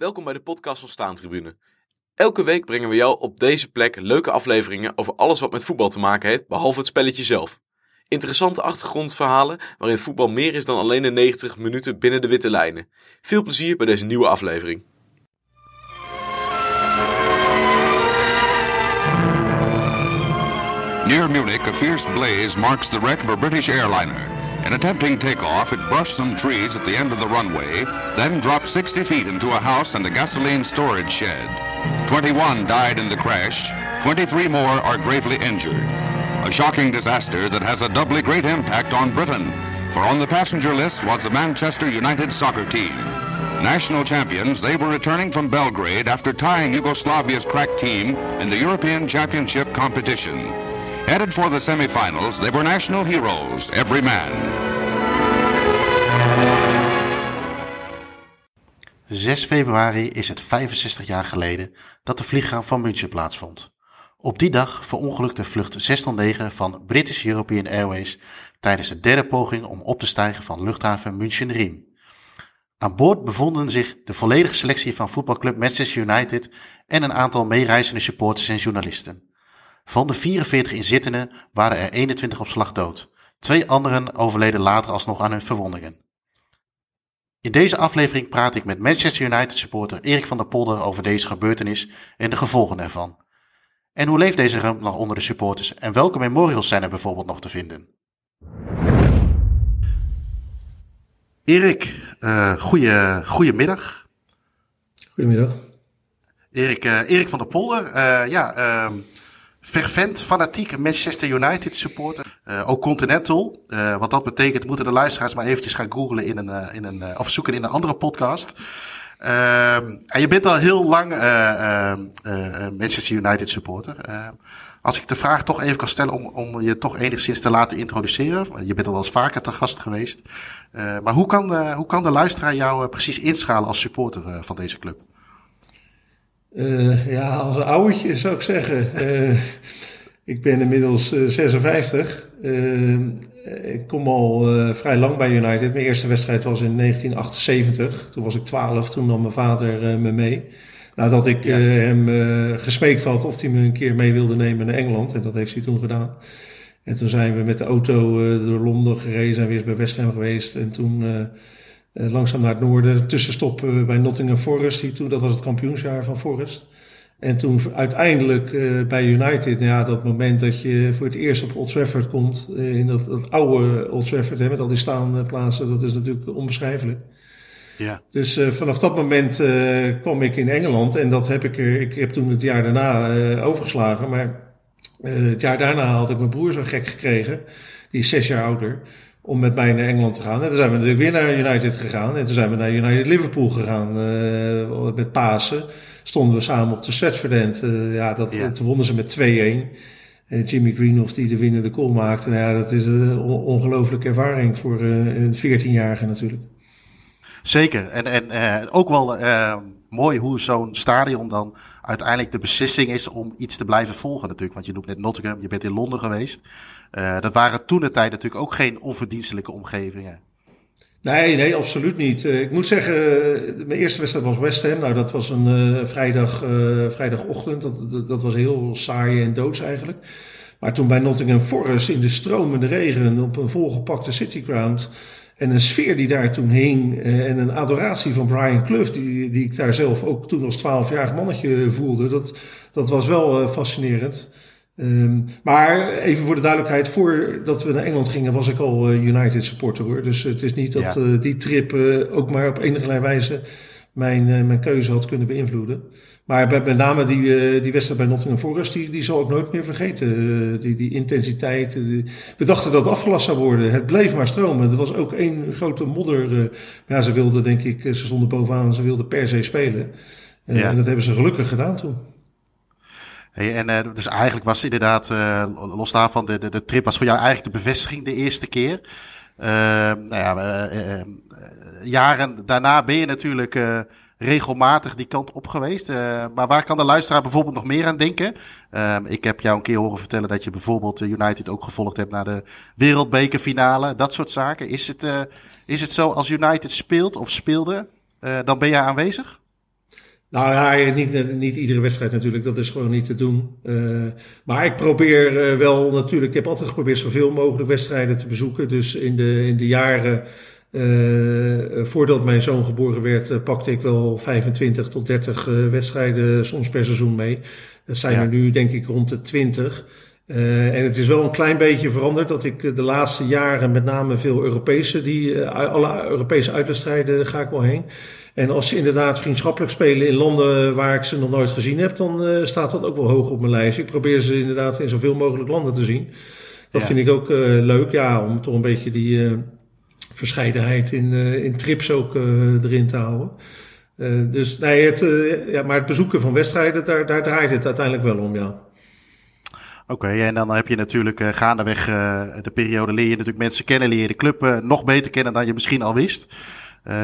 Welkom bij de podcast van Staantribune. Elke week brengen we jou op deze plek leuke afleveringen over alles wat met voetbal te maken heeft, behalve het spelletje zelf. Interessante achtergrondverhalen waarin voetbal meer is dan alleen de 90 minuten binnen de witte lijnen. Veel plezier bij deze nieuwe aflevering. Near Munich, a fierce blaze marks the wreck of a British airliner. In attempting takeoff, it brushed some trees at the end of the runway, then dropped 60 feet into a house and a gasoline storage shed. 21 died in the crash. 23 more are gravely injured. A shocking disaster that has a doubly great impact on Britain, for on the passenger list was the Manchester United soccer team. National champions, they were returning from Belgrade after tying Yugoslavia's crack team in the European Championship competition. Headed for the semifinals, they were national heroes, every man. 6 februari is het 65 jaar geleden dat de vliegramp van München plaatsvond. Op die dag verongelukte vlucht 609 van British European Airways tijdens de derde poging om op te stijgen van luchthaven München-Riem. Aan boord bevonden zich de volledige selectie van voetbalclub Manchester United en een aantal meereizende supporters en journalisten. Van de 44 inzittenden waren er 21 op slag dood. Twee anderen overleden later alsnog aan hun verwondingen. In deze aflevering praat ik met Manchester United supporter Erik van der Polder over deze gebeurtenis en de gevolgen ervan. En hoe leeft deze ramp nog onder de supporters en welke memorials zijn er bijvoorbeeld nog te vinden? Erik, uh, goeie, goedemiddag. Goedemiddag. Erik, uh, Erik van der Polder, uh, ja, uh, fervent, fanatiek Manchester United supporter. ook Continental. wat dat betekent moeten de luisteraars maar eventjes gaan googlen in een, in een, of zoeken in een andere podcast. en je bent al heel lang Manchester United supporter. als ik de vraag toch even kan stellen om, om je toch enigszins te laten introduceren. Je bent al wel eens vaker te gast geweest. maar hoe kan, hoe kan de luisteraar jou precies inschalen als supporter van deze club? Uh, ja, als een ouwtje zou ik zeggen. Uh, ik ben inmiddels uh, 56. ik kom al vrij lang bij United. Mijn eerste wedstrijd was in 1978. Toen was ik 12. Toen nam mijn vader me mee. Nadat ik ja. hem gesmeekt had of hij me een keer mee wilde nemen naar Engeland. En dat heeft hij toen gedaan. En toen zijn we met de auto door Londen gereden. Zijn we eerst bij West Ham geweest. En toen uh, langzaam naar het noorden. Tussenstop uh, bij Nottingham Forest. Die toen, dat was het kampioensjaar van Forest. En toen uiteindelijk uh, bij United, ja, dat moment dat je voor het eerst op Old Trafford komt. in dat, dat oude Old Trafford, hè, met al die staanplaatsen. Dat is natuurlijk onbeschrijfelijk. Ja. Dus vanaf dat moment kwam ik in Engeland. En dat heb ik er, ik heb toen het jaar daarna overgeslagen. Maar het jaar daarna had ik mijn broer zo gek gekregen. Die is zes jaar ouder om met mij naar Engeland te gaan. En toen zijn we natuurlijk weer naar United gegaan. En toen zijn we naar United Liverpool gegaan uh, met Pasen. Stonden we samen op de Stratford End. Uh, ja, dat, ja. Wonnen ze met 2-1. Uh, Jimmy Greenhoff die de winnende goal maakte. Nou ja, dat is een ongelooflijke ervaring voor een 14-jarige natuurlijk. Zeker. En, en ook wel mooi hoe zo'n stadion dan uiteindelijk de beslissing is om iets te blijven volgen natuurlijk. Want je noemt net Nottingham, je bent in Londen geweest. Uh, dat waren toen de tijd natuurlijk ook geen onverdienstelijke omgevingen. Nee, nee, absoluut niet. Uh, ik moet zeggen, mijn eerste wedstrijd was West Ham. Nou, dat was een vrijdag, vrijdagochtend. Dat, dat, dat, was heel saai en doods eigenlijk. Maar toen bij Nottingham Forest in de stromende regen op een volgepakte City Ground en een sfeer die daar toen hing. Uh, en een adoratie van Brian Clough, die, die ik daar zelf ook toen als twaalfjarig mannetje voelde. Dat, dat was wel uh, fascinerend. Um, maar even voor de duidelijkheid, voordat we naar Engeland gingen, was ik al uh, United supporter hoor. Dus het is niet dat ja. die trip ook maar op enige wijze mijn, mijn keuze had kunnen beïnvloeden. Maar met name die, uh, die wedstrijd bij Nottingham Forest, die, die zal ik nooit meer vergeten. Uh, die, die intensiteit. Uh, we dachten dat het afgelast zou worden. Het bleef maar stromen. Er was ook één grote modder. ja, ze wilden denk ik, ze stonden bovenaan, ze wilden per se spelen. Ja. En dat hebben ze gelukkig gedaan toen. Hey, en dus eigenlijk was inderdaad, los daarvan, de, de, de trip was voor jou eigenlijk de bevestiging de eerste keer. nou ja, jaren daarna ben je natuurlijk regelmatig die kant op geweest. Uh, maar waar kan de luisteraar bijvoorbeeld nog meer aan denken? Uh, ik heb jou een keer horen vertellen dat je bijvoorbeeld United ook gevolgd hebt naar de wereldbekerfinale. Dat soort zaken. Is het, uh, is het zo als United speelt of speelde, dan ben je aanwezig? Nou ja, niet, niet iedere wedstrijd natuurlijk, dat is gewoon niet te doen. Maar ik probeer wel natuurlijk, ik heb altijd geprobeerd zoveel mogelijk wedstrijden te bezoeken. Dus in de, in de jaren uh, voordat mijn zoon geboren werd, pakte ik wel 25 tot 30 wedstrijden soms per seizoen mee. Dat zijn ja. er nu denk ik rond de 20. Uh, en het is wel een klein beetje veranderd dat ik de laatste jaren met name veel Europese, die, uh, alle Europese uitwedstrijden ga ik wel heen. En als ze inderdaad vriendschappelijk spelen in landen waar ik ze nog nooit gezien heb, dan uh, staat dat ook wel hoog op mijn lijst. Ik probeer ze inderdaad in zoveel mogelijk landen te zien. Dat ja. vind ik ook leuk, ja, om toch een beetje die verscheidenheid in, in trips ook erin te houden. dus nee, het, ja, maar het bezoeken van wedstrijden, daar, daar draait het uiteindelijk wel om, ja. Oké, en dan heb je natuurlijk gaandeweg de periode leer je natuurlijk mensen kennen, leer je de club nog beter kennen dan je misschien al wist.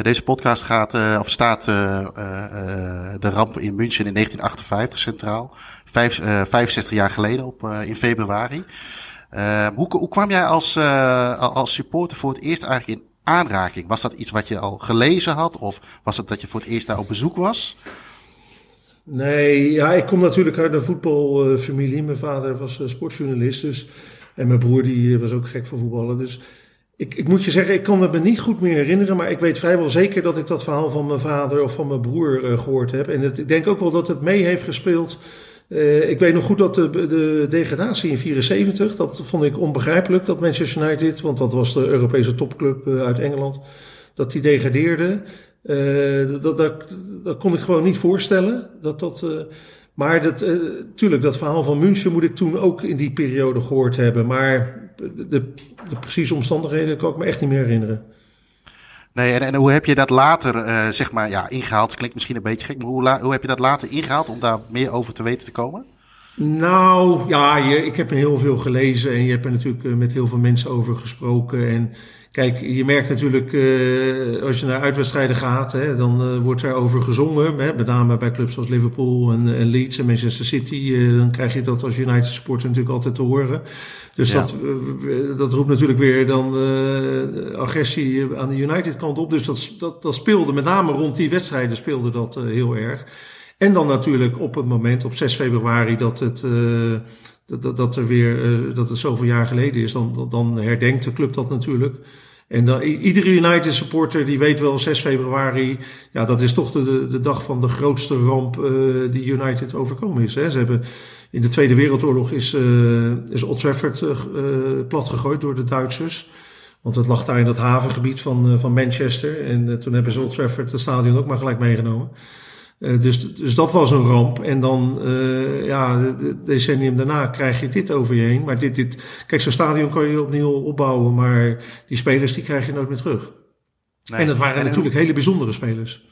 deze podcast gaat, of staat de ramp in München in 1958 centraal, Vijf, 65 jaar geleden op, in februari. Hoe, hoe kwam jij als, als supporter voor het eerst eigenlijk in aanraking? Was dat iets wat je al gelezen had of was het dat je voor het eerst daar op bezoek was? Nee, ja, ik kom natuurlijk uit een voetbalfamilie. Mijn vader was sportjournalist, dus, en mijn broer die was ook gek voor voetballen. Dus ik, ik moet je zeggen, ik kan het me niet goed meer herinneren, maar ik weet vrijwel zeker dat ik dat verhaal van mijn vader of van mijn broer gehoord heb. En het, ik denk ook wel dat het mee heeft gespeeld. Uh, ik weet nog goed dat de, de degradatie in 74, dat vond ik onbegrijpelijk, dat Manchester United, want dat was de Europese topclub uh, uit Engeland, dat die degradeerde. Uh, dat, dat, kon ik gewoon niet voorstellen. Dat dat, maar dat, tuurlijk, dat verhaal van München moet ik toen ook in die periode gehoord hebben. Maar de, de precieze omstandigheden kan ik me echt niet meer herinneren. Nee, en, hoe heb je dat later, uh, zeg maar, ja, ingehaald? Klinkt misschien een beetje gek, maar hoe, heb je dat later ingehaald om daar meer over te weten te komen? Nou, ja, je, ik heb heel veel gelezen en je hebt er natuurlijk met heel veel mensen over gesproken. En Kijk, je merkt natuurlijk uh, als je naar uitwedstrijden gaat, hè, dan uh, wordt er over gezongen. Hè, met name bij clubs zoals Liverpool en, en Leeds en Manchester City. Uh, dan krijg je dat als United supporter natuurlijk altijd te horen. Dus ja. dat, dat roept natuurlijk weer dan agressie aan de United kant op. Dus dat, dat, dat speelde met name rond die wedstrijden speelde dat heel erg. En dan natuurlijk op het moment, op 6 februari, dat het dat, dat, er weer, dat het zoveel jaar geleden is, dan, dan herdenkt de club dat natuurlijk. En iedere United supporter die weet wel 6 februari, ja, dat is toch de, de dag van de grootste ramp uh, die United overkomen is. Hè. Ze hebben in de Tweede Wereldoorlog is, uh, is Old Trafford uh, platgegooid door de Duitsers. Want het lag daar in dat havengebied van, van Manchester. En toen hebben ze Old Trafford, het stadion, ook maar gelijk meegenomen. Uh, dus, dus dat was een ramp. En dan, uh, ja, de decennium daarna krijg je dit over je heen. Maar dit, dit, kijk, zo'n stadion kan je opnieuw opbouwen, maar die spelers die krijg je nooit meer terug. Nee. En dat waren en natuurlijk hele bijzondere spelers.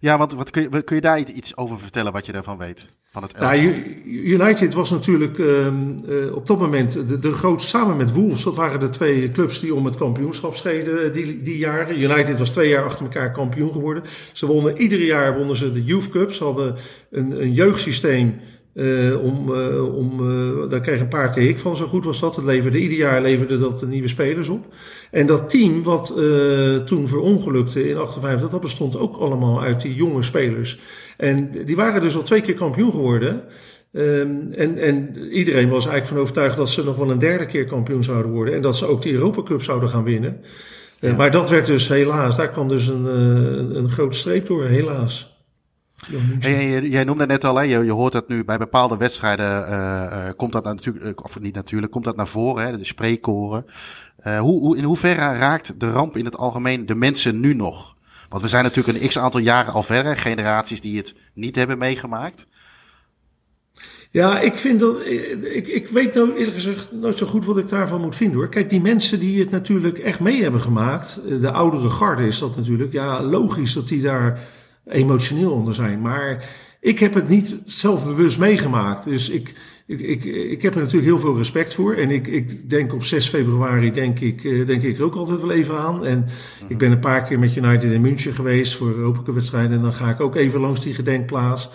Ja, want wat kun, je, kun je daar iets over vertellen wat je daarvan weet? Van het ja, United was natuurlijk um, uh, op dat moment de, de groot, samen met Wolves, dat waren de twee clubs die om het kampioenschap streden die, die jaren. United was twee jaar achter elkaar kampioen geworden. Ze wonnen, iedere jaar wonnen ze de Youth Cups, Ze hadden een, een jeugdsysteem uh, om, uh, om, uh, daar kreeg een paar te hik van, zo goed was dat. Het leverde, ieder jaar leverde dat nieuwe spelers op. En dat team wat toen verongelukte in 58, dat bestond ook allemaal uit die jonge spelers. En die waren dus al twee keer kampioen geworden. Um, en, en iedereen was eigenlijk van overtuigd dat ze nog wel een derde keer kampioen zouden worden. En dat ze ook de Europa Cup zouden gaan winnen. Ja. maar dat werd dus helaas, daar kwam dus een, een, een grote streep door, helaas. Hey, jij noemde net al, hè, je, je hoort dat nu bij bepaalde wedstrijden, uh, komt dat natuurlijk, of niet natuurlijk, komt dat naar voren, hè, de spreekkoren. Uh, hoe, hoe, in hoeverre raakt de ramp in het algemeen de mensen nu nog? Want we zijn natuurlijk een x aantal jaren al verder, generaties die het niet hebben meegemaakt. Ja, ik vind dat. Ik, ik weet nou eerlijk gezegd nooit zo goed wat ik daarvan moet vinden hoor. Kijk, die mensen die het natuurlijk echt mee hebben gemaakt, de oudere garde is dat natuurlijk. Ja, logisch dat die daar emotioneel onder zijn. Maar ik heb het niet zelfbewust meegemaakt. Dus ik, ik, ik, ik heb er natuurlijk heel veel respect voor. En ik, ik denk op 6 februari denk ik, eh, denk ik er ook altijd wel even aan. En ik ben een paar keer met United in München geweest voor Europese wedstrijden. En dan ga ik ook even langs die gedenkplaats.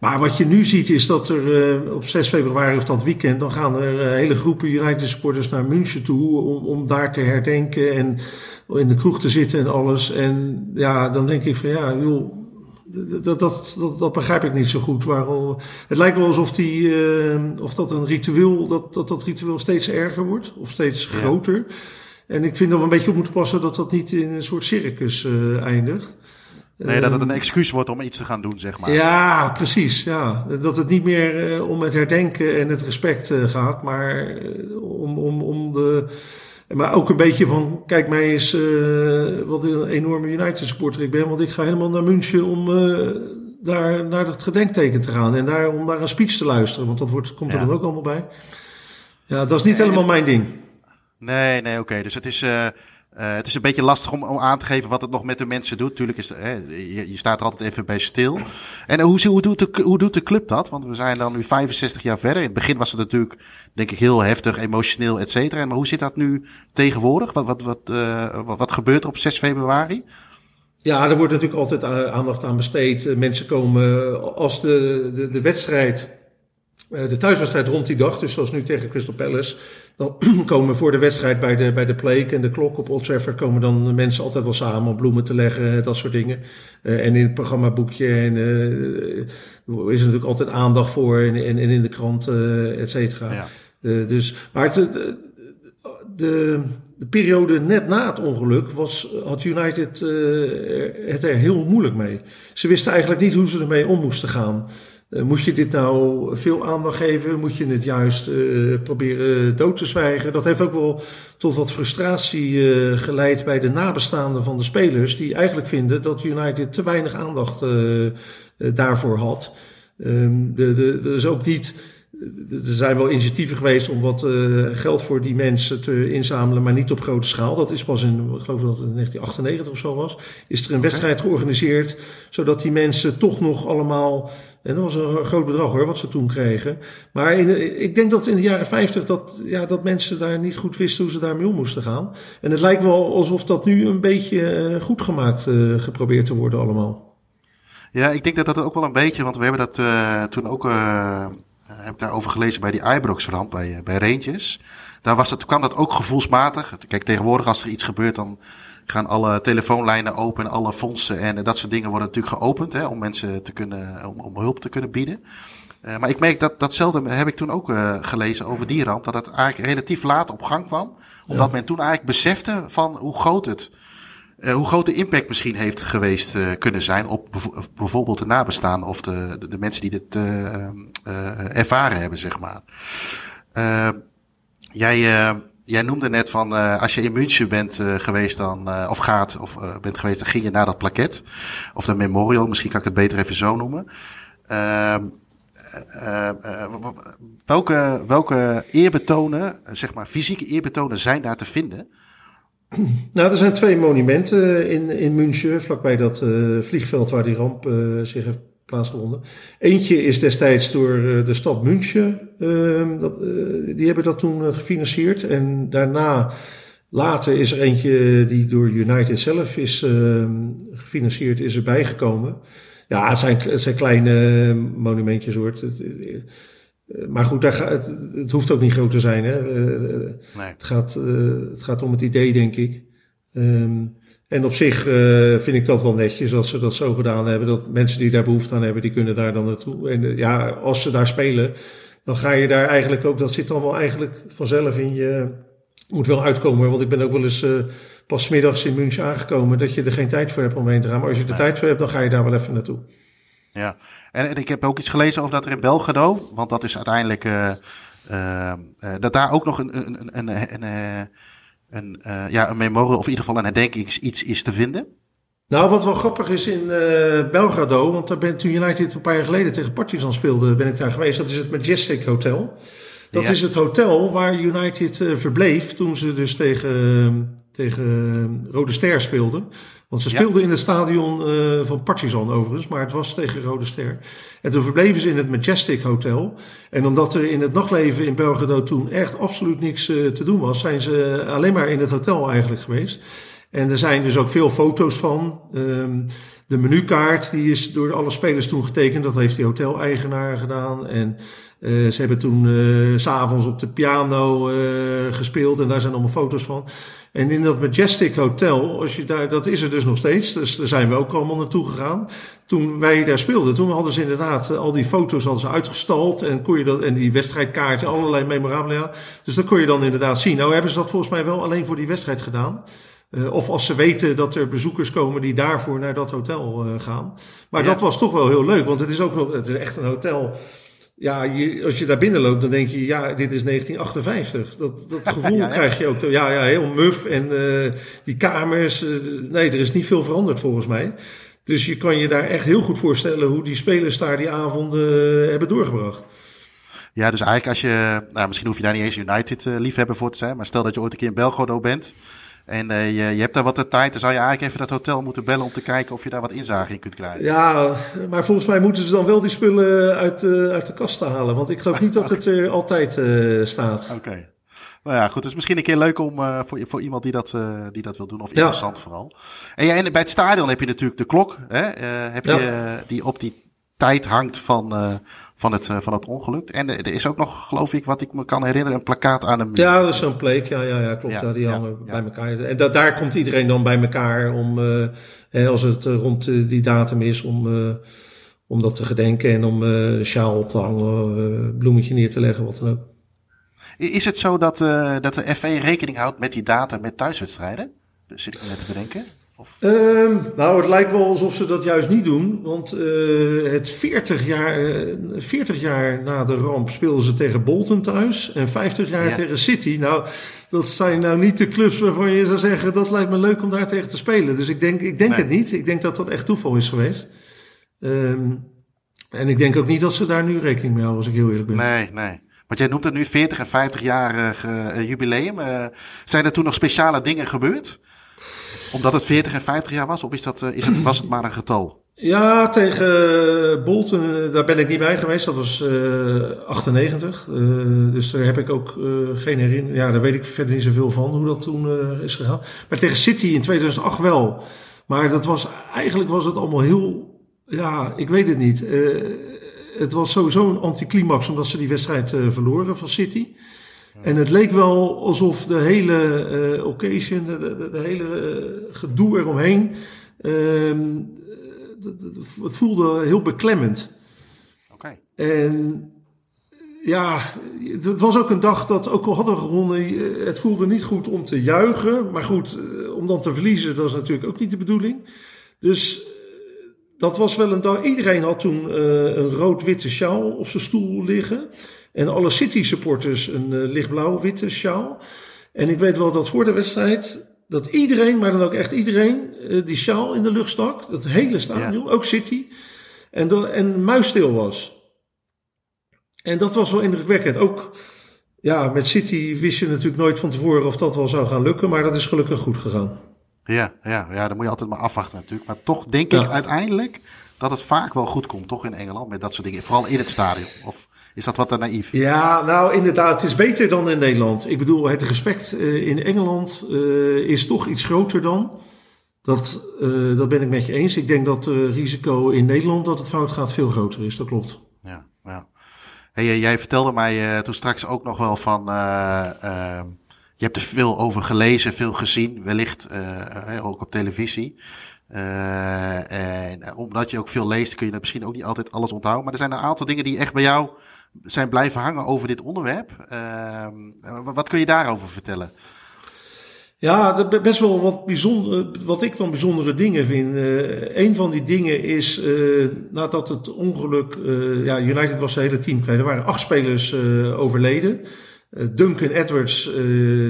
Maar wat je nu ziet is dat er uh, op 6 februari of dat weekend... dan gaan er uh, hele groepen United supporters naar München toe... om, om daar te herdenken en in de kroeg te zitten en alles. En ja, dan denk ik van ja, joh dat, dat, dat, dat, begrijp ik niet zo goed. Waarom, het lijkt wel alsof die, uh, of dat een ritueel, dat, dat dat ritueel steeds erger wordt, of steeds groter. En ik vind dat we een beetje op moeten passen dat dat niet in een soort circus uh, eindigt. Nee, dat het een excuus wordt om iets te gaan doen, zeg maar. Ja, precies. Ja. Dat het niet meer uh, om het herdenken en het respect gaat, maar om, om, om de. Maar ook een beetje van, kijk mij eens wat een enorme United supporter ik ben, want ik ga helemaal naar München om daar naar het gedenkteken te gaan en daar om naar een speech te luisteren, want dat wordt, komt er dan ook allemaal bij. Ja, dat is niet helemaal mijn ding. Nee, nee, oké. Dus het is, uh, uh, het is een beetje lastig om, om aan te geven wat het nog met de mensen doet. Tuurlijk is hè, je, je, staat er altijd even bij stil. En hoe, hoe, doet de, hoe doet de club dat? Want we zijn dan nu 65 jaar verder. In het begin was het natuurlijk, denk ik, heel heftig, emotioneel, et cetera. Maar hoe zit dat nu tegenwoordig? Wat, wat, wat, uh, wat, gebeurt er op 6 februari? Ja, er wordt natuurlijk altijd aandacht aan besteed. Mensen komen als de, de, de wedstrijd de thuiswedstrijd rond die dag, dus zoals nu tegen Crystal Palace, dan komen voor de wedstrijd bij de, bij de Pleek en de klok op Old Trafford komen dan mensen altijd wel samen om bloemen te leggen, dat soort dingen. Uh, en in het programmaboekje en, uh, is er natuurlijk altijd aandacht voor en, en, en in de krant, uh, et cetera. Ja. dus, maar het, de, de, de, periode net na het ongeluk was, had United het er heel moeilijk mee. Ze wisten eigenlijk niet hoe ze ermee om moesten gaan. Uh, moet je dit nou veel aandacht geven? Moet je het juist uh, proberen dood te zwijgen? Dat heeft ook wel tot wat frustratie uh, geleid bij de nabestaanden van de spelers, die eigenlijk vinden dat United te weinig aandacht daarvoor had. Um, de, de, er is ook niet. Er zijn wel initiatieven geweest om wat geld voor die mensen te inzamelen, maar niet op grote schaal. Dat is pas in, ik geloof dat het in 1998 of zo was. Is er een wedstrijd georganiseerd, zodat die mensen toch nog allemaal en dat was een groot bedrag hoor, wat ze toen kregen. Maar in, ik denk dat in de jaren 50 dat, ja, dat mensen daar niet goed wisten hoe ze daarmee om moesten gaan. En het lijkt wel alsof dat nu een beetje uh, goed gemaakt uh, geprobeerd te worden allemaal. Ja, ik denk dat dat ook wel een beetje, want we hebben dat toen ook, heb ik daarover gelezen bij die Ibrox-ramp bij, bij Rangers. Daar was dat, kwam dat ook gevoelsmatig. Kijk, tegenwoordig als er iets gebeurt, dan gaan alle telefoonlijnen open, alle fondsen en dat soort dingen worden natuurlijk geopend hè, om mensen te kunnen, om, om hulp te kunnen bieden. Uh, maar ik merk dat datzelfde heb ik toen ook uh, gelezen over die ramp, dat het eigenlijk relatief laat op gang kwam, omdat ja. men toen eigenlijk besefte van hoe groot het, uh, hoe groot de impact misschien heeft geweest kunnen zijn op bijvoorbeeld de nabestaan of de, de, mensen die dit ervaren hebben, zeg maar. jij Jij noemde net van als je in München bent geweest dan, of gaat, of bent geweest, dan ging je naar dat plaket. Of de memorial, misschien kan ik het beter even zo noemen. Ehm, welke, welke eerbetonen, zeg maar fysieke eerbetonen zijn daar te vinden? Nou, er zijn twee monumenten in, in München, vlakbij dat vliegveld waar die ramp zich heeft plaatsgevonden. Eentje is destijds door eh, de stad München, uh, dat, die hebben dat toen eh, gefinancierd. En daarna, later is er eentje die door United zelf is ehm, gefinancierd, is erbij gekomen. Ja, het zijn, zijn kleine monumentjes hoor. Maar goed, daar gaat, het, het, hoeft ook niet groot te zijn. Hè? Nee. het, gaat, het gaat om het idee, denk ik. Um, en op zich uh, vind ik dat wel netjes dat ze dat zo gedaan hebben. Dat mensen die daar behoefte aan hebben, die kunnen daar dan naartoe. En uh, ja, als ze daar spelen, dan ga je daar eigenlijk ook, dat zit dan wel eigenlijk vanzelf in je, moet wel uitkomen. Want ik ben ook wel eens uh, pas middags in München aangekomen, dat je er geen tijd voor hebt om heen te gaan. Maar als je er tijd voor hebt, dan ga je daar wel even naartoe. Ja, en, en ik heb ook iets gelezen over dat er in Belgrado, want dat is uiteindelijk, dat daar ook nog een, een, een, een, een een, ja, een memorial of in ieder geval een herdenkingsiets is te vinden? Nou, wat wel grappig is in uh, Belgrado, want daar ben toen United een paar jaar geleden tegen Partizan speelde, ben ik daar geweest. Dat is het Majestic Hotel. Dat ja. is het hotel waar United verbleef toen ze dus tegen, tegen Rode Ster speelden. Want ze speelden ja. in het stadion uh, van Partizan overigens, maar het was tegen Rode Ster. En toen verbleven ze in het Majestic Hotel. En omdat er in het nachtleven in Belgrado toen echt absoluut niks uh, te doen was, zijn ze alleen maar in het hotel eigenlijk geweest. En er zijn dus ook veel foto's van. Um, de menukaart die is door alle spelers toen getekend. Dat heeft die hoteleigenaar gedaan. En uh, ze hebben toen uh, s'avonds op de piano uh, gespeeld. En daar zijn allemaal foto's van. En in dat Majestic Hotel, als je daar, dat is er dus nog steeds. Dus daar zijn we ook allemaal naartoe gegaan. Toen wij daar speelden, toen hadden ze inderdaad al die foto's hadden ze uitgestald. En, kon je dat, en die wedstrijdkaarten, allerlei memorabilia. Dus dat kon je dan inderdaad zien. Nou hebben ze dat volgens mij wel alleen voor die wedstrijd gedaan. Uh, of als ze weten dat er bezoekers komen die daarvoor naar dat hotel uh, gaan. Maar ja. dat was toch wel heel leuk, want het is ook nog, het is echt een hotel. Ja, je, als je daar binnen loopt, dan denk je, ja, dit is 1958. Dat, dat gevoel ja, krijg je ook. Ja, ja, heel muf. En uh, die kamers, nee, er is niet veel veranderd volgens mij. Dus je kan je daar echt heel goed voorstellen hoe die spelers daar die avonden hebben doorgebracht. Ja, dus eigenlijk als je, nou, misschien hoef je daar niet eens United liefhebber voor te zijn, maar stel dat je ooit een keer in Belgrado bent. En uh, je, je, hebt daar wat de tijd, dan zou je eigenlijk even dat hotel moeten bellen om te kijken of je daar wat inzage in kunt krijgen. Ja, maar volgens mij moeten ze dan wel die spullen uit, uh, uit de kast halen. Want ik geloof niet dat het er altijd uh, staat. Oké. Okay. Nou ja, goed. Het is misschien een keer leuk om voor, voor iemand die dat, die dat wil doen. Of interessant ja. vooral. En, ja, en bij het stadion heb je natuurlijk de klok. Hè? heb ja. je die op die tijd hangt van, uh, van, het, uh, van het ongeluk. En er is ook nog, geloof ik, wat ik me kan herinneren, een plakkaat aan muur. Ja, dat is zo'n pleek. Ja, ja, ja klopt. Ja, die hangen ja, bij elkaar. En da daar komt iedereen dan bij elkaar om, uh, als het rond die datum is, om, om dat te gedenken en om een sjaal op te hangen, bloemetje neer te leggen, wat dan ook. Is het zo dat, dat de FV rekening houdt met die data met thuiswedstrijden? Dus zit ik me net te bedenken. Um, nou, het lijkt wel alsof ze dat juist niet doen. Want uh, het 40 jaar, uh, 40 jaar na de ramp speelden ze tegen Bolton thuis. En 50 jaar ja. tegen City. Nou, dat zijn nou niet de clubs waarvan je zou zeggen... dat lijkt me leuk om daar tegen te spelen. Dus ik denk, ik denk nee. het niet. Ik denk dat dat echt toeval is geweest. Um, en ik denk ook niet dat ze daar nu rekening mee houden, als ik heel eerlijk ben. Nee, nee. Want jij noemt het nu 40 en 50 jaar uh, jubileum. Uh, zijn er toen nog speciale dingen gebeurd? Omdat het 40 en 50 jaar was? Of is dat, is het, was het maar een getal? Ja, tegen Bolton, daar ben ik niet bij geweest. Dat was uh, 98. Uh, dus daar heb ik ook geen herinnering. Ja, daar weet ik verder niet zoveel van hoe dat toen is gegaan. Maar tegen City in 2008 wel. Maar dat was, eigenlijk was het allemaal heel, ja, ik weet het niet. het was sowieso een anticlimax omdat ze die wedstrijd verloren van City. En het leek wel alsof de hele uh, occasion, de, de, de hele uh, gedoe eromheen, uh, het voelde heel beklemmend. Oké. Okay. En ja, het was ook een dag dat, ook al hadden we gewonnen, het voelde niet goed om te juichen. Maar goed, om dan te verliezen, dat is natuurlijk ook niet de bedoeling. Dus dat was wel een dag. Iedereen had toen een rood-witte sjaal op zijn stoel liggen. En alle City supporters een uh, lichtblauw-witte sjaal. En ik weet wel dat voor de wedstrijd, dat iedereen, maar dan ook echt iedereen, uh, die sjaal in de lucht stak. Dat hele stadion, ja. ook City. En, do, en muisstil was. En dat was wel indrukwekkend. Ook ja, met City wist je natuurlijk nooit van tevoren of dat wel zou gaan lukken. Maar dat is gelukkig goed gegaan. Ja, ja, ja dan moet je altijd maar afwachten natuurlijk. Maar toch denk ik uiteindelijk dat het vaak wel goed komt, toch in Engeland, met dat soort dingen. Vooral in het stadion. Of is dat wat te naïef? Ja, nou inderdaad, het is beter dan in Nederland. Ik bedoel, het respect uh, in Engeland uh, is toch iets groter dan. Dat, uh, dat ben ik met je eens. Ik denk dat het risico in Nederland dat het fout gaat veel groter is. Dat klopt. Ja, ja. Hey, jij vertelde mij toen straks ook nog wel van... ehm, je hebt er veel over gelezen, veel gezien, wellicht ook op televisie. Uh, en omdat je ook veel leest, kun je misschien ook niet altijd alles onthouden. Maar er zijn een aantal dingen die echt bij jou zijn blijven hangen over dit onderwerp. Uh, wat kun je daarover vertellen? Ja, best wel wat, bijzonder, wat ik dan bijzondere dingen vind. Uh, een van die dingen is, nadat het ongeluk, ja, United was zijn hele team kwijt. Er waren acht spelers overleden. Duncan Edwards,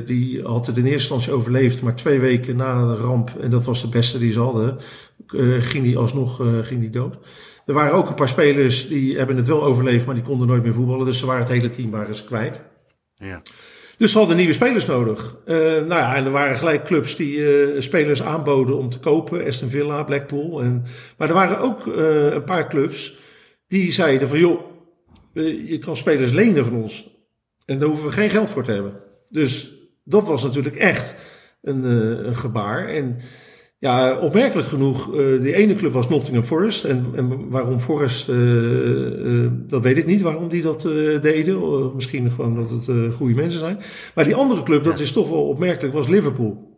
die had het in eerste instantie overleefd, maar twee weken na de ramp, en dat was de beste die ze hadden, ging hij alsnog ging die dood. Er waren ook een paar spelers die hebben het wel overleefd, maar die konden nooit meer voetballen. Dus ze waren het hele team waren ze kwijt. Ja. Dus ze hadden nieuwe spelers nodig. Uh, nou ja, en er waren gelijk clubs die uh, spelers aanboden om te kopen. Aston Villa, Blackpool. En, maar er waren ook uh, een paar clubs die zeiden van... joh, je kan spelers lenen van ons. En daar hoeven we geen geld voor te hebben. Dus dat was natuurlijk echt een, een gebaar. En ja, opmerkelijk genoeg, uh, de ene club was Nottingham Forest. En, en waarom Forest, uh, dat weet ik niet waarom die dat deden. misschien gewoon dat het goede mensen zijn. Maar die andere club, dat is toch wel opmerkelijk, was Liverpool.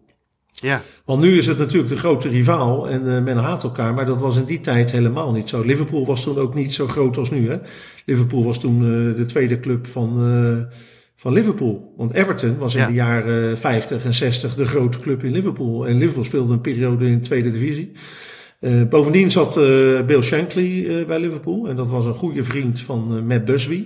Ja. Want nu is het natuurlijk de grote rivaal en men haat elkaar. Maar dat was in die tijd helemaal niet zo. Liverpool was toen ook niet zo groot als nu. Hè? Liverpool was toen de tweede club van van Liverpool. Want Everton was in de jaren 50 en 60 de grote club in Liverpool. En Liverpool speelde een periode in de tweede divisie. Bovendien zat Bill Shankly bij Liverpool. En dat was een goede vriend van Matt Busby.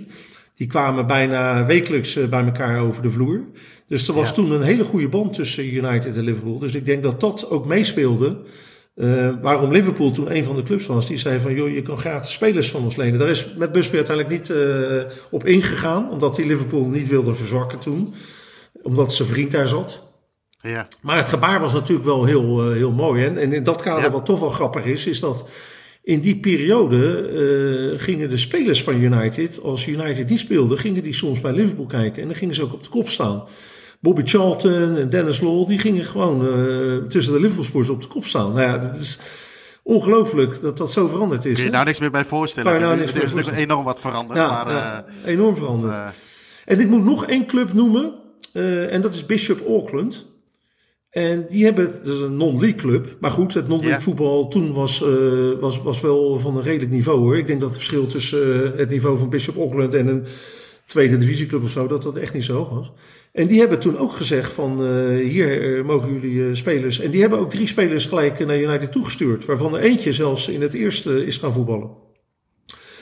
Die kwamen bijna wekelijks bij elkaar over de vloer. Dus er was ja. toen een hele goede band tussen United en Liverpool. Dus ik denk dat dat ook meespeelde uh, waarom Liverpool toen een van de clubs was, die zei van joh, je kan gratis spelers van ons lenen. Daar is met Busby uiteindelijk niet uh, op ingegaan, omdat hij Liverpool niet wilde verzwakken toen. Omdat zijn vriend daar zat. Ja. Maar het gebaar was natuurlijk wel heel, uh, heel mooi. En, en in dat kader, ja. wat toch wel grappig is, is dat in die periode gingen de spelers van United, als United niet speelde, gingen die soms bij Liverpool kijken. En dan gingen ze ook op de kop staan. Bobby Charlton en Dennis Law, die gingen gewoon uh, tussen de Liverpool op de kop staan. Nou ja, dat is ongelooflijk dat dat zo veranderd is. Kun je nou niks meer bij voorstellen? Nou er is natuurlijk enorm wat veranderd. Ja, maar, ja, uh, enorm veranderd. uh, en ik moet nog één club noemen, en dat is Bishop Auckland. En die hebben, dat is een non-league club. Maar goed, het non-league voetbal toen was, was, was wel van een redelijk niveau hoor. Ik denk dat het verschil tussen het niveau van Bishop Auckland en een tweede divisieclub of zo, dat dat echt niet zo hoog was. En die hebben toen ook gezegd van uh, hier uh, mogen jullie uh, spelers. En die hebben ook drie spelers gelijk naar United toegestuurd. Waarvan er eentje zelfs in het eerste is gaan voetballen.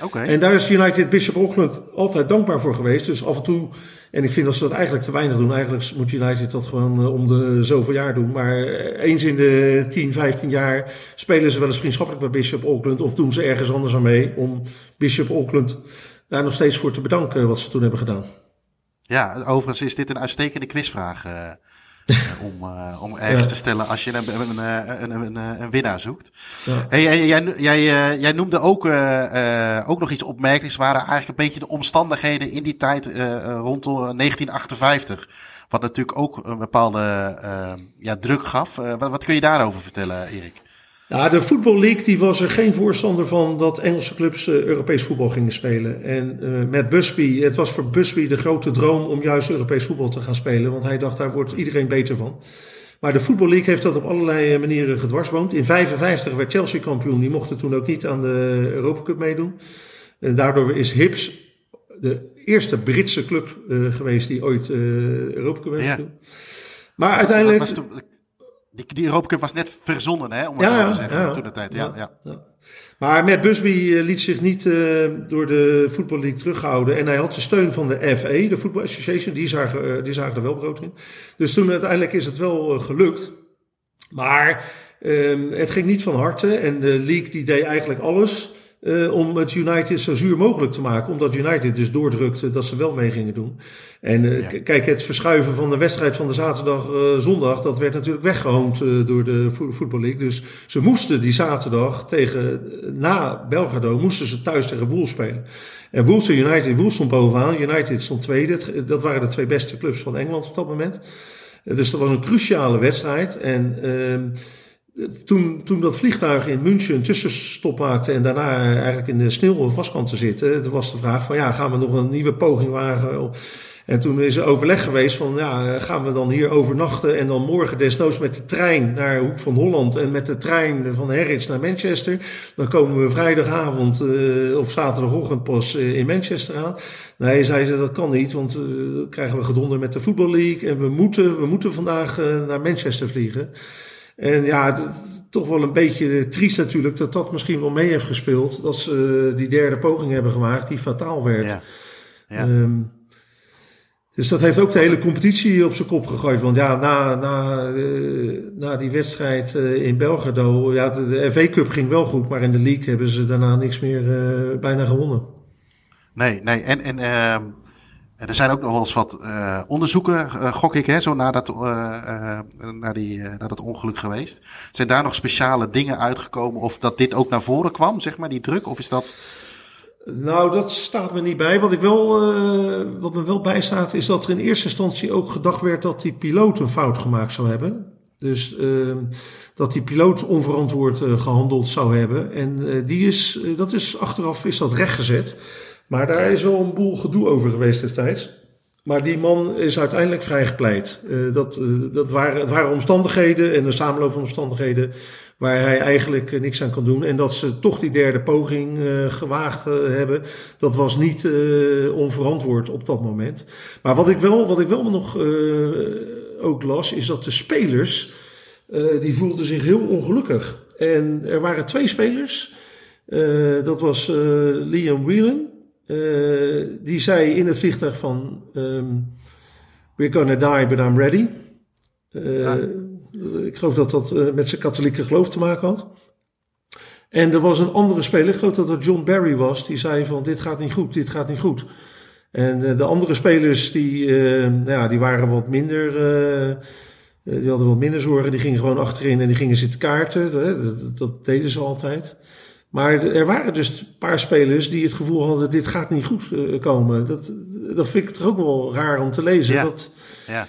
Oké. En daar is United Bishop Auckland altijd dankbaar voor geweest. Dus af en toe, en ik vind dat ze dat eigenlijk te weinig doen. Eigenlijk moet United dat gewoon om de zoveel jaar doen. Maar eens in de 10, 15 jaar spelen ze wel eens vriendschappelijk bij Bishop Auckland. Of doen ze ergens anders aan mee om Bishop Auckland daar nog steeds voor te bedanken wat ze toen hebben gedaan. Ja, overigens is dit een uitstekende quizvraag. Uh, om, uh, om ergens ja. te stellen als je een, een, een, een, winnaar zoekt. Ja. Hey, jij, jij, jij, jij, noemde ook, uh, ook nog iets opmerkelijks. waren eigenlijk een beetje de omstandigheden in die tijd rondom 1958. Wat natuurlijk ook een bepaalde ja, druk gaf. Wat, wat, kun je daarover vertellen, Erik? Ja, de Football League die was er geen voorstander van dat Engelse clubs uh, Europees voetbal gingen spelen. En uh, met Busby, het was voor Busby de grote droom om juist Europees voetbal te gaan spelen. Want hij dacht, daar wordt iedereen beter van. Maar de Football League heeft dat op allerlei manieren gedwarsboomd. In 55 werd Chelsea kampioen. Die mochten toen ook niet aan de Europa Cup meedoen. En daardoor is Hips de eerste Britse club uh, geweest die ooit Europa Cup heeft ja. Maar uiteindelijk... Die, die Europa Cup was net verzonnen, hè, om het ja, zo te zeggen, ja, toen de tijd. Ja, ja. ja. Maar Matt Busby uh, liet zich niet uh, door de Football League terughouden. En hij had de steun van de FA, de Football Association. Die zagen, uh, die zagen er wel brood in. Dus toen uiteindelijk is het wel gelukt. Maar ehm, het ging niet van harte. En de league die deed eigenlijk alles uh, om het United zo zuur mogelijk te maken. Omdat United dus doordrukte dat ze wel mee gingen doen. En uh, ja. kijk, het verschuiven van de wedstrijd van de zaterdag, uh, zondag, dat werd natuurlijk weggehoond door de Football League. Dus ze moesten die zaterdag tegen, na Belgrado, moesten ze thuis tegen Wolves spelen. En Wolves en United, Wolves stond bovenaan, United stond tweede. Dat waren de twee beste clubs van Engeland op dat moment. Dus dat was een cruciale wedstrijd. En toen, toen dat vliegtuig in München tussenstop maakte en daarna eigenlijk in de sneeuw vast kwam te zitten, toen was de vraag van ja, gaan we nog een nieuwe poging wagen? En toen is er overleg geweest van ja, gaan we dan hier overnachten en dan morgen desnoods met de trein naar Hoek van Holland en met de trein van Harwich naar Manchester. Dan komen we vrijdagavond uh, of zaterdagochtend pas uh, in Manchester aan. Nee, zei ze, dat kan niet, want uh, dan krijgen we gedonder met de Football League en we moeten, we moeten vandaag naar Manchester vliegen. En ja, het, toch wel een beetje triest natuurlijk dat dat misschien wel mee heeft gespeeld. Dat ze uh, die derde poging hebben gemaakt die fataal werd. Ja. Ja. Um, dus dat heeft ook de hele competitie op zijn kop gegooid. Want ja, na, na, uh, na die wedstrijd uh, in Belgrado, ja, de, de FA Cup ging wel goed, maar in de league hebben ze daarna niks meer bijna gewonnen. Nee, nee. En, en er zijn ook nog wel eens wat uh, onderzoeken, uh, gok ik, hè, zo na dat, uh, na, die, ongeluk geweest. Zijn daar nog speciale dingen uitgekomen of dat dit ook naar voren kwam, zeg maar, die druk? Of is dat... Nou, dat staat me niet bij. Wat, ik wel, wat me wel bijstaat is dat er in eerste instantie ook gedacht werd dat die piloot een fout gemaakt zou hebben. Dus uh, dat die piloot onverantwoord gehandeld zou hebben. En die is, dat is achteraf is dat rechtgezet. Maar daar is wel een boel gedoe over geweest destijds. Maar die man is uiteindelijk vrijgepleit. dat, dat waren, het waren omstandigheden en een samenloop van omstandigheden waar hij eigenlijk eh, niks aan kan doen. En dat ze toch die derde poging uh, gewaagd uh, hebben, dat was niet uh, onverantwoord op dat moment. Maar wat ik wel, wat ik wel nog ook las, is dat de spelers, die voelden zich heel ongelukkig. En er waren twee spelers, dat was Liam Whelan, die zei in het vliegtuig van, um, we're gonna die, but I'm ready. Ja. Ik geloof dat dat uh, met zijn katholieke geloof te maken had. En er was een andere speler, ik geloof dat dat John Barry was, die zei van dit gaat niet goed, dit gaat niet goed. En de andere spelers die, uh, nou ja, die waren wat minder, die hadden wat minder zorgen, die gingen gewoon achterin en die gingen zitten kaarten. Dat, dat, deden ze altijd. Maar er waren dus een paar spelers die het gevoel hadden, dit gaat niet goed komen. Dat, dat vind ik toch ook wel raar om te lezen. Ja. Dat, ja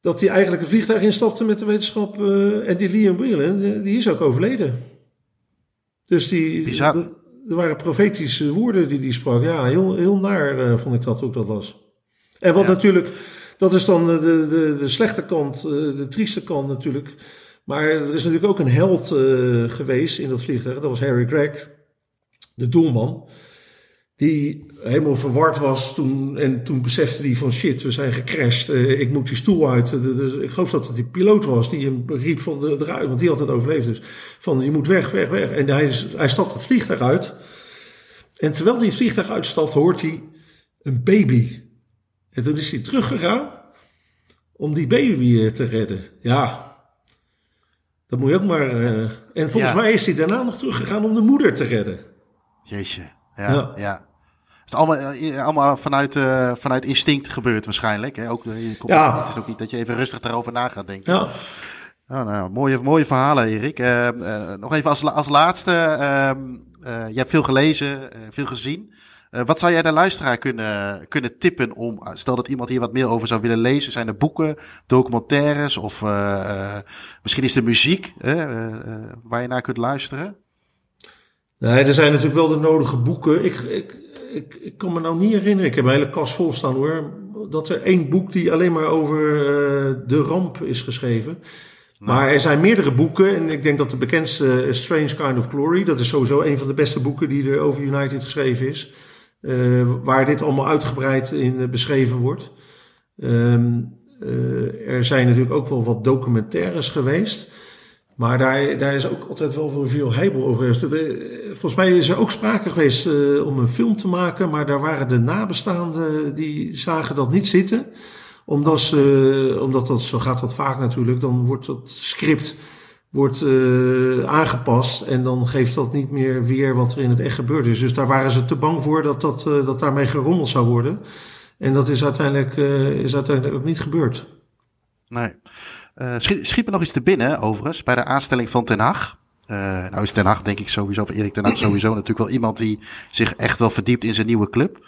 dat hij eigenlijk een vliegtuig instapte met de wetenschap. Uh, en die Liam Whelan, die is ook overleden. Dus die, Bizar. er waren profetische woorden die die sprak. Ja, heel, heel naar uh, vond ik dat ook dat was. En wat ja. natuurlijk, dat is dan de, de, de slechte kant, de trieste kant natuurlijk. Maar er is natuurlijk ook een held geweest in dat vliegtuig. Dat was Harry Gregg, de doelman die helemaal verward was toen. En toen besefte hij van shit, we zijn gecrashed. Uh, ik moet die stoel uit. Dus ik geloof dat het die piloot was die hem riep van de, eruit. Want die had het overleefd dus. Van je moet weg, weg, weg. En hij, hij stapt het vliegtuig uit. En terwijl hij het vliegtuig uitstapt, hoort hij een baby. En toen is hij teruggegaan om die baby te redden. Ja, dat moet je ook maar... Uh, en volgens ja. mij is hij daarna nog teruggegaan om de moeder te redden. Jeetje, ja, ja. ja is allemaal, allemaal vanuit, uh, vanuit instinct gebeurd waarschijnlijk. Hè? Ook, je komt, ja. Het is ook niet dat je even rustig daarover na gaat denken. Ja. Oh, nou, mooie, mooie verhalen, Erik. Uh, nog even als, als laatste. Je hebt veel gelezen, veel gezien. wat zou jij de luisteraar kunnen, kunnen tippen om, stel dat iemand hier wat meer over zou willen lezen, zijn er boeken, documentaires of misschien is er muziek waar je naar kunt luisteren? Nee, er zijn natuurlijk wel de nodige boeken. Ik, ik, ik, kan me nou niet herinneren, ik heb een hele kast vol staan hoor, dat er één boek die alleen maar over de ramp is geschreven. Maar er zijn meerdere boeken en ik denk dat de bekendste uh, Strange Kind of Glory, dat is sowieso een van de beste boeken die er over United geschreven is. Uh, waar dit allemaal uitgebreid in beschreven wordt. Um, er zijn natuurlijk ook wel wat documentaires geweest. Maar daar, daar is ook altijd wel veel heibel over geweest. Volgens mij is er ook sprake geweest uh, om een film te maken, maar daar waren de nabestaanden die zagen dat niet zitten. Omdat, ze, omdat dat, zo gaat dat vaak natuurlijk, dan wordt dat script wordt, uh, aangepast en dan geeft dat niet meer weer wat er in het echt gebeurd is. Dus daar waren ze te bang voor dat, dat, uh, dat daarmee gerommeld zou worden. En dat is uiteindelijk, is uiteindelijk ook niet gebeurd. Nee. Schiet, schiet me nog iets te binnen, overigens, bij de aanstelling van Ten Hag. Nou is Ten Hag denk ik sowieso, of Erik Ten Hag sowieso natuurlijk wel iemand die zich echt wel verdiept in zijn nieuwe club.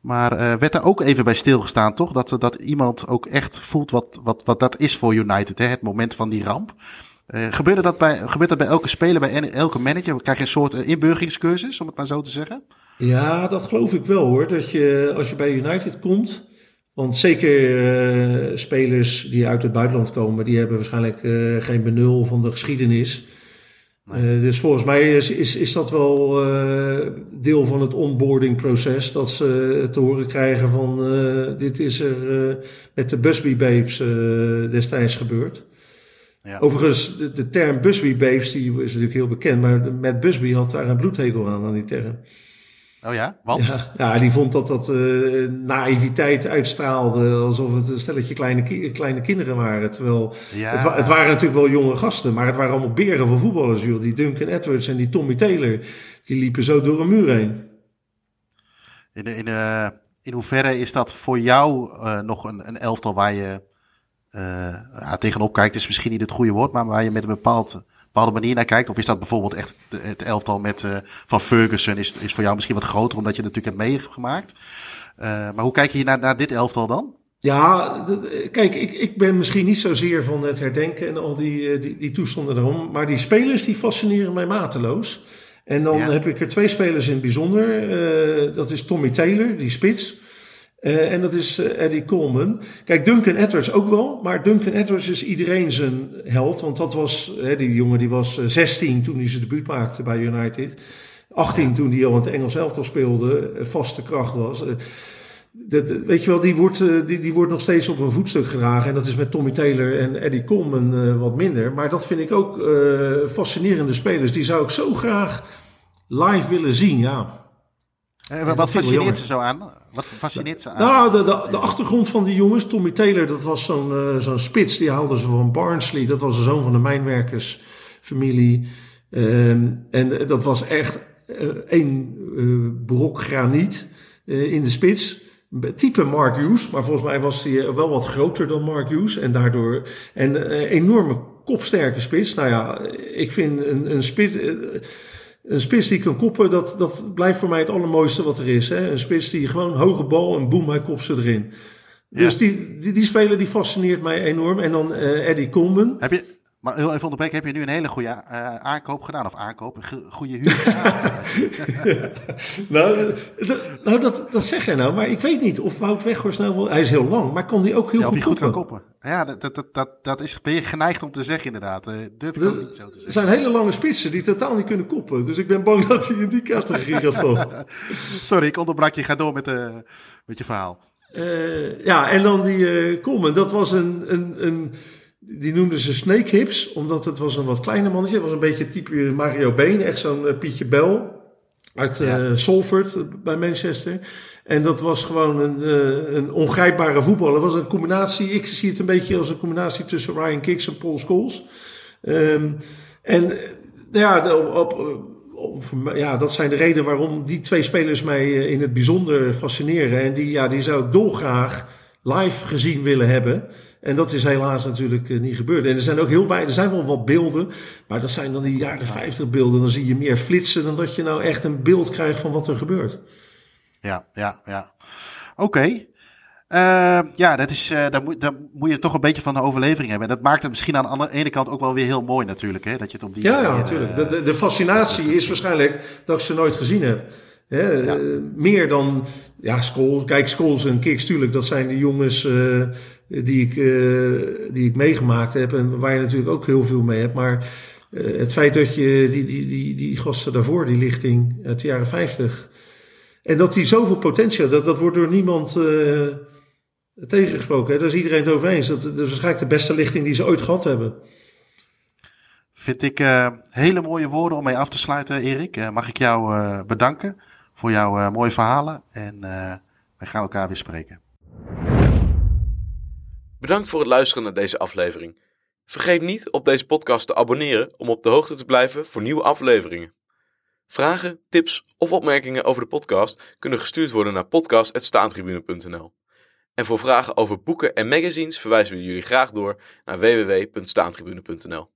Maar uh, werd daar ook even bij stilgestaan, toch? Dat, dat iemand ook echt voelt wat, wat, wat dat is voor United, hè? het moment van die ramp. Uh, gebeurt, dat bij, gebeurt dat bij elke speler, bij elke manager? Krijg je een soort inburgingscursus, om het maar zo te zeggen? Ja, dat geloof ik wel hoor. Dat je, als je bij United komt, want zeker spelers die uit het buitenland komen, die hebben waarschijnlijk geen benul van de geschiedenis. Uh, dus volgens mij is, is, is dat wel deel van het onboardingproces. Dat ze te horen krijgen van dit is er met de Busby Babes destijds gebeurd. Ja. Overigens, de, de, term Busby Babes die is natuurlijk heel bekend. Maar met Busby had daar een bloedhekel aan, aan die term. Oh ja, want? Ja, ja, die vond dat dat uh, naïviteit uitstraalde, alsof het een stelletje kleine, ki kleine kinderen waren. Terwijl ja. het, het, waren natuurlijk wel jonge gasten, maar het waren allemaal beren van voetballers. Joh. Die Duncan Edwards en die Tommy Taylor, die liepen zo door een muur heen. In, in, uh, in hoeverre is dat voor jou uh, nog een, een elftal waar je ja, tegenop kijkt, is misschien niet het goede woord, maar waar je met een bepaald bepaalde manier naar kijkt? Of is dat bijvoorbeeld echt het elftal met, uh, van Ferguson is, is voor jou misschien wat groter omdat je het natuurlijk hebt meegemaakt? Uh, maar hoe kijk je naar, naar dit elftal dan? Ja, kijk, ik, ik ben misschien niet zozeer van het herdenken en al die, die, die toestanden erom. Maar die spelers die fascineren mij mateloos. En dan heb ik er twee spelers in het bijzonder. Uh, dat is Tommy Taylor, die spits. Uh, en dat is uh, Eddie Coleman. Kijk, Duncan Edwards ook wel. Maar Duncan Edwards is iedereen zijn held. Want dat was, hè, die jongen die was 16 toen hij zijn debuut maakte bij United. 18 toen hij al in het Engels elftal speelde. vaste kracht was. Dat, weet je wel, die wordt, die, die wordt nog steeds op een voetstuk gedragen. En dat is met Tommy Taylor en Eddie Coleman wat minder. Maar dat vind ik ook fascinerende spelers. Die zou ik zo graag live willen zien, ja. Eh, wat fascineert ze zo aan? Wat fascineert ze aan? Nou, de, de, de achtergrond van die jongens. Tommy Taylor, dat was zo'n uh, zo'n spits. Die haalden ze van Barnsley. Dat was de zoon van de mijnwerkersfamilie. Um, en dat was echt uh, één brok graniet in de spits. Type Mark Hughes, maar volgens mij was hij wel wat groter dan Mark Hughes. En daardoor een enorme kopsterke spits. Nou ja, ik vind een, een spits een spits die kan koppen, dat, dat blijft voor mij het allermooiste wat er is. Hè? Een spits die gewoon hoge bal en boem, hij kopt ze erin. Dus die, die, die speler die fascineert mij enorm. En dan uh, Eddie Coleman. Heb je, maar heel even onderbreken, heb je nu een hele goede uh, aankoop gedaan? Of aankoop, een goede huur nou, nou dat, dat zeg je nou, maar ik weet niet of Wout Weghorst nou wel... Hij is heel lang, maar kan die ook heel ja, goed, goed koppen? koppen? Ja, dat, dat, dat, dat is, ben je geneigd om te zeggen inderdaad. Uh, durf ik ook niet zo te zeggen. Er zijn hele lange spitsen die totaal niet kunnen koppen. Dus ik ben bang dat hij in die categorie gaat vallen. Sorry, ik onderbrak je. Ga door met, uh, met je verhaal. Ja, en dan die Coleman. Dat was een... een, een die noemden ze Snake Hips, omdat het was een wat kleiner mannetje. Het was een beetje type Mario Been, echt zo'n uh, Pietje Bel uit ja. uh, Salford bij Manchester. En dat was gewoon een, uh, een ongrijpbare voetballer. Het was een combinatie, ik zie het een beetje als een combinatie tussen Ryan Kicks en Paul Scholes. Um, en ja, op, op, op, ja, dat zijn de redenen waarom die twee spelers mij in het bijzonder fascineren. En die, ja, die zou ik dolgraag live gezien willen hebben. En dat is helaas natuurlijk uh, niet gebeurd. En er zijn ook heel weinig, er zijn wel wat beelden, maar dat zijn dan die jaren 50 beelden. Dan zie je meer flitsen dan dat je nou echt een beeld krijgt van wat er gebeurt. Ja, ja, ja. Oké. Okay. Uh, ja, dat is, uh, dan, moet, dan moet je toch een beetje van de overlevering hebben. En dat maakt het misschien aan de ene kant ook wel weer heel mooi natuurlijk. Hè? Dat je het op die ja, ja, natuurlijk. De, de, de, fascinatie is waarschijnlijk dat ik ze nooit gezien heb. Hè? Ja. meer dan, ja, Scholes, kijk, Scholes en Kicks, tuurlijk, dat zijn de jongens die ik, uh, die ik meegemaakt heb en waar je natuurlijk ook heel veel mee hebt. Maar uh, het feit dat je die, die, die, die gasten daarvoor, die lichting uit de jaren 50, en dat die zoveel potentie dat, dat wordt door niemand tegengesproken. Hè? Daar is iedereen het over eens. Dat, dat is waarschijnlijk de beste lichting die ze ooit gehad hebben. Vind ik hele mooie woorden om mee af te sluiten, Erik. mag ik jou bedanken voor jouw mooie verhalen en wij gaan elkaar weer spreken. Bedankt voor het luisteren naar deze aflevering. Vergeet niet op deze podcast te abonneren om op de hoogte te blijven voor nieuwe afleveringen. Vragen, tips of opmerkingen over de podcast kunnen gestuurd worden naar podcast.staantribune.nl. En voor vragen over boeken en magazines verwijzen we jullie graag door naar www.staantribune.nl.